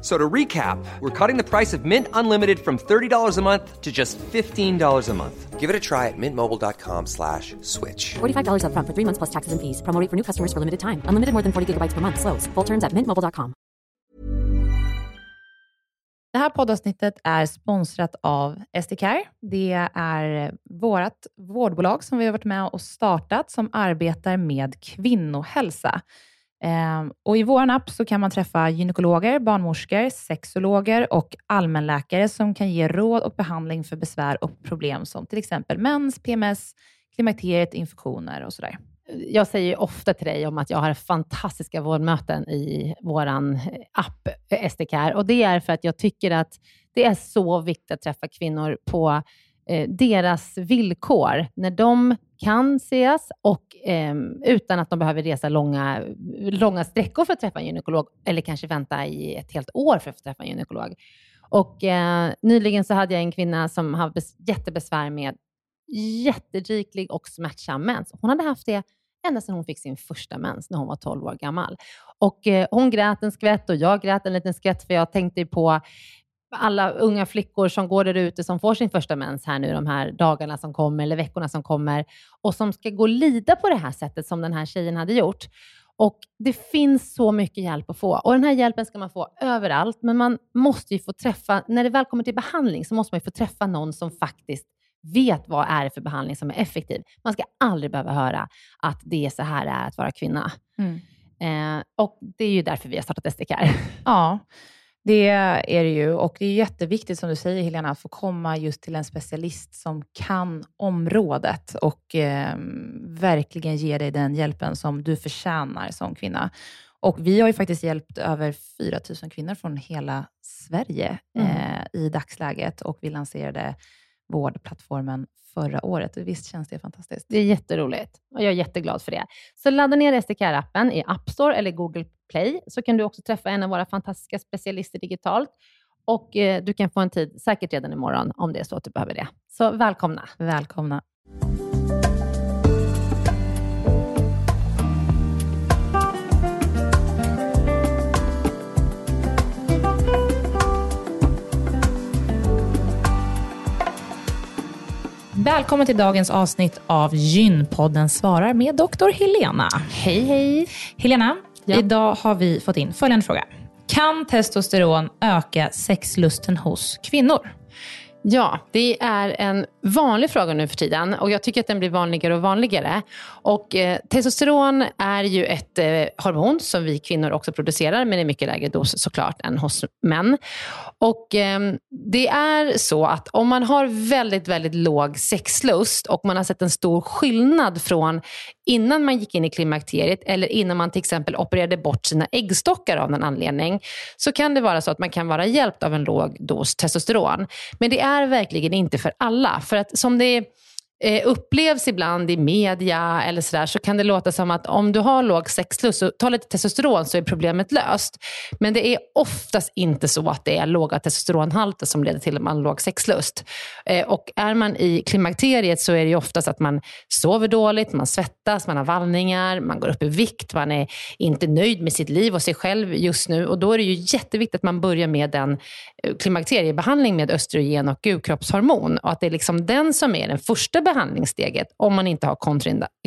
So to recap, we're cutting the price of Mint Unlimited from $30 a month to just $15 a month. Give it a try at mintmobile.com slash switch. $45 up front for three months plus taxes and fees. Promo rate for new customers for limited time. Unlimited more than 40 gigabytes per month. Slows. Full terms at mintmobile.com. Det här poddavsnittet är sponsrat av SDCare. Det är vårt vårdbolag som vi har varit med och startat som arbetar med kvinnohälsa. Ehm, och I vår app så kan man träffa gynekologer, barnmorskor, sexologer och allmänläkare som kan ge råd och behandling för besvär och problem som till exempel mens, PMS, klimakteriet, infektioner och sådär. Jag säger ofta till dig om att jag har fantastiska vårdmöten i vår eh, app eh, SDK och det är för att jag tycker att det är så viktigt att träffa kvinnor på eh, deras villkor, när de kan ses och eh, utan att de behöver resa långa, långa sträckor för att träffa en gynekolog eller kanske vänta i ett helt år för att få träffa en gynekolog. Och, eh, nyligen så hade jag en kvinna som hade jättebesvär med jätteriklig och smärtsam mens. Hon hade haft det ända sedan hon fick sin första mens när hon var 12 år gammal. Och eh, Hon grät en skvätt och jag grät en liten skvätt för jag tänkte på alla unga flickor som går där ute som får sin första mens här nu de här dagarna som kommer eller veckorna som kommer och som ska gå och lida på det här sättet som den här tjejen hade gjort. Och Det finns så mycket hjälp att få och den här hjälpen ska man få överallt, men man måste ju få träffa, när det väl kommer till behandling så måste man ju få träffa någon som faktiskt vet vad är det för behandling som är effektiv. Man ska aldrig behöva höra att det är så här det är att vara kvinna. Mm. Eh, och Det är ju därför vi har startat SDK. Ja, det är det ju och det är jätteviktigt som du säger Helena, att få komma just till en specialist som kan området och eh, verkligen ge dig den hjälpen som du förtjänar som kvinna. Och vi har ju faktiskt hjälpt över 4 000 kvinnor från hela Sverige mm. eh, i dagsläget och vi lanserade vårdplattformen förra året. Visst känns det fantastiskt? Det är jätteroligt och jag är jätteglad för det. Så ladda ner SDK-appen i App Store eller Google Play, så kan du också träffa en av våra fantastiska specialister digitalt. Och eh, du kan få en tid, säkert redan imorgon, om det är så att du behöver det. Så välkomna! Välkomna! Välkommen till dagens avsnitt av Gynpodden svarar med doktor Helena. Hej, hej. Helena, ja. idag har vi fått in följande fråga. Kan testosteron öka sexlusten hos kvinnor? Ja, det är en vanlig fråga nu för tiden och jag tycker att den blir vanligare och vanligare. Och, eh, testosteron är ju ett eh, hormon som vi kvinnor också producerar, men i mycket lägre dos såklart än hos män. Och, eh, det är så att om man har väldigt, väldigt låg sexlust och man har sett en stor skillnad från innan man gick in i klimakteriet eller innan man till exempel opererade bort sina äggstockar av någon anledning, så kan det vara så att man kan vara hjälpt av en låg dos testosteron. Men det är verkligen inte för alla. För att som det eh, upplevs ibland i media eller sådär, så kan det låta som att om du har låg sexlust, så ta lite testosteron så är problemet löst. Men det är oftast inte så att det är låga testosteronhalter som leder till att man har låg sexlust. Eh, och är man i klimakteriet så är det oftast att man sover dåligt, man svettas, man har vallningar, man går upp i vikt, man är inte nöjd med sitt liv och sig själv just nu. Och då är det ju jätteviktigt att man börjar med en eh, klimakteriebehandling med östrogen och gukroppshormon. Och att det är liksom den som är den första behandlingssteget, om man inte har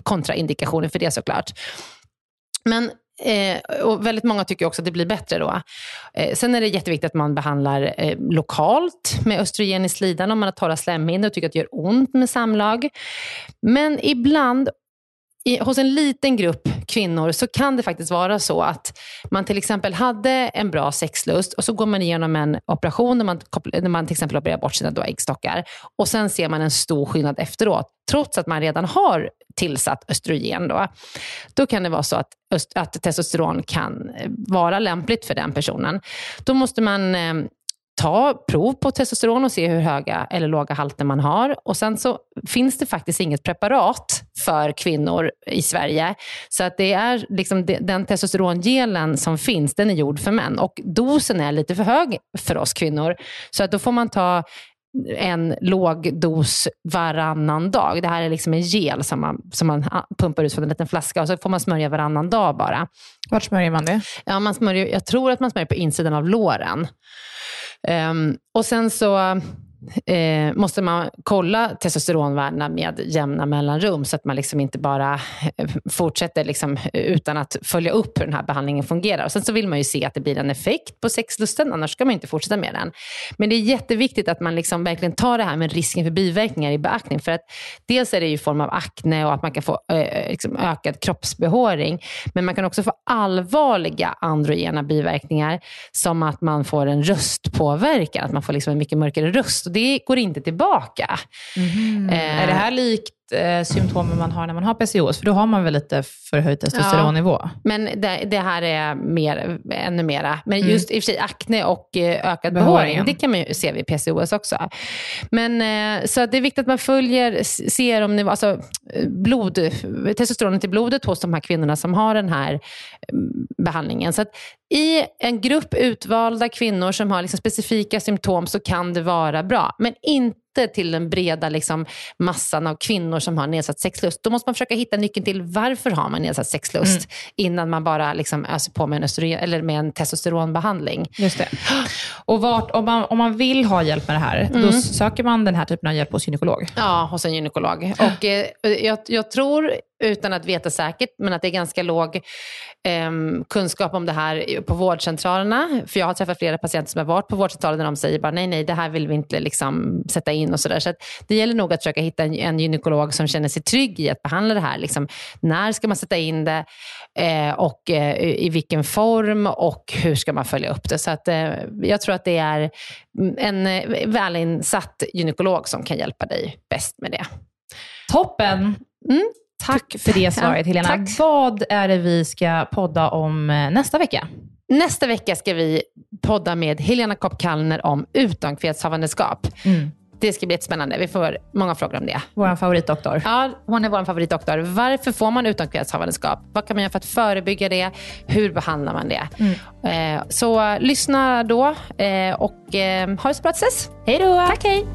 kontraindikationer för det såklart. Men Eh, och väldigt många tycker också att det blir bättre då. Eh, sen är det jätteviktigt att man behandlar eh, lokalt med östrogen i slidan om man har torra slemhinnor och tycker att det gör ont med samlag. Men ibland, i, hos en liten grupp kvinnor så kan det faktiskt vara så att man till exempel hade en bra sexlust och så går man igenom en operation där man, när man till exempel opererar bort sina äggstockar och sen ser man en stor skillnad efteråt, trots att man redan har tillsatt östrogen. Då, då kan det vara så att, att testosteron kan vara lämpligt för den personen. Då måste man eh, ta prov på testosteron och se hur höga eller låga halter man har. Och Sen så finns det faktiskt inget preparat för kvinnor i Sverige. Så att det är liksom den testosterongelen som finns, den är gjord för män. Och dosen är lite för hög för oss kvinnor. Så att då får man ta en låg dos varannan dag. Det här är liksom en gel som man, som man pumpar ut från en liten flaska och så får man smörja varannan dag bara. Vart smörjer man det? Ja, man smörjer, jag tror att man smörjer på insidan av låren. Um, och sen så eh, måste man kolla testosteronvärdena med jämna mellanrum så att man liksom inte bara eh, fortsätter liksom, utan att följa upp hur den här behandlingen fungerar. Och sen så vill man ju se att det blir en effekt på sexlusten, annars ska man inte fortsätta med den. Men det är jätteviktigt att man liksom verkligen tar det här med risken för biverkningar i beaktning. För att dels är det i form av akne och att man kan få eh, liksom ökad kroppsbehåring. Men man kan också få allvarliga androgena biverkningar som att man får en röstpåverkan, att man får liksom en mycket mörkare röst det går inte tillbaka. Mm. Eh, är det här likt eh, symptomen man har när man har PCOS? För då har man väl lite förhöjd testosteronnivå? Ja, men det, det, här är mer, ännu mera. Men mm. just i och för sig akne och eh, ökad behåring, det kan man ju se vid PCOS också. Men, eh, så det är viktigt att man följer serumnivå, alltså blod, testosteronet i blodet hos de här kvinnorna som har den här mm, behandlingen. Så i en grupp utvalda kvinnor som har liksom specifika symptom så kan det vara bra. Men inte till den breda liksom, massan av kvinnor som har nedsatt sexlust. Då måste man försöka hitta nyckeln till varför har man nedsatt sexlust mm. innan man bara liksom öser på med en, östrogen, eller med en testosteronbehandling. Just det. Och vart, om, man, om man vill ha hjälp med det här, mm. då söker man den här typen av hjälp hos gynekolog? Ja, hos en gynekolog. Och, eh, jag, jag tror utan att veta säkert, men att det är ganska låg eh, kunskap om det här på vårdcentralerna. För jag har träffat flera patienter som har varit på vårdcentralen där de säger bara nej, nej, det här vill vi inte liksom sätta in och sådär. Så, det gäller nog att försöka hitta en, en gynekolog som känner sig trygg i att behandla det här. Liksom, när ska man sätta in det eh, och eh, i vilken form och hur ska man följa upp det? Så att, eh, jag tror att det är en eh, välinsatt gynekolog som kan hjälpa dig bäst med det. Toppen! Mm. Tack för det svaret Helena. Tack. Vad är det vi ska podda om eh, nästa vecka? Nästa vecka ska vi podda med Helena Kopp Kallner om utomkvedshavandeskap. Mm. Det ska bli spännande. Vi får många frågor om det. Vår favoritdoktor. Ja, hon är vår favoritdoktor. Varför får man utomkvedshavandeskap? Vad kan man göra för att förebygga det? Hur behandlar man det? Mm. Eh, så lyssna då eh, och ha det så bra tills dess. Hej då! Tack, hej!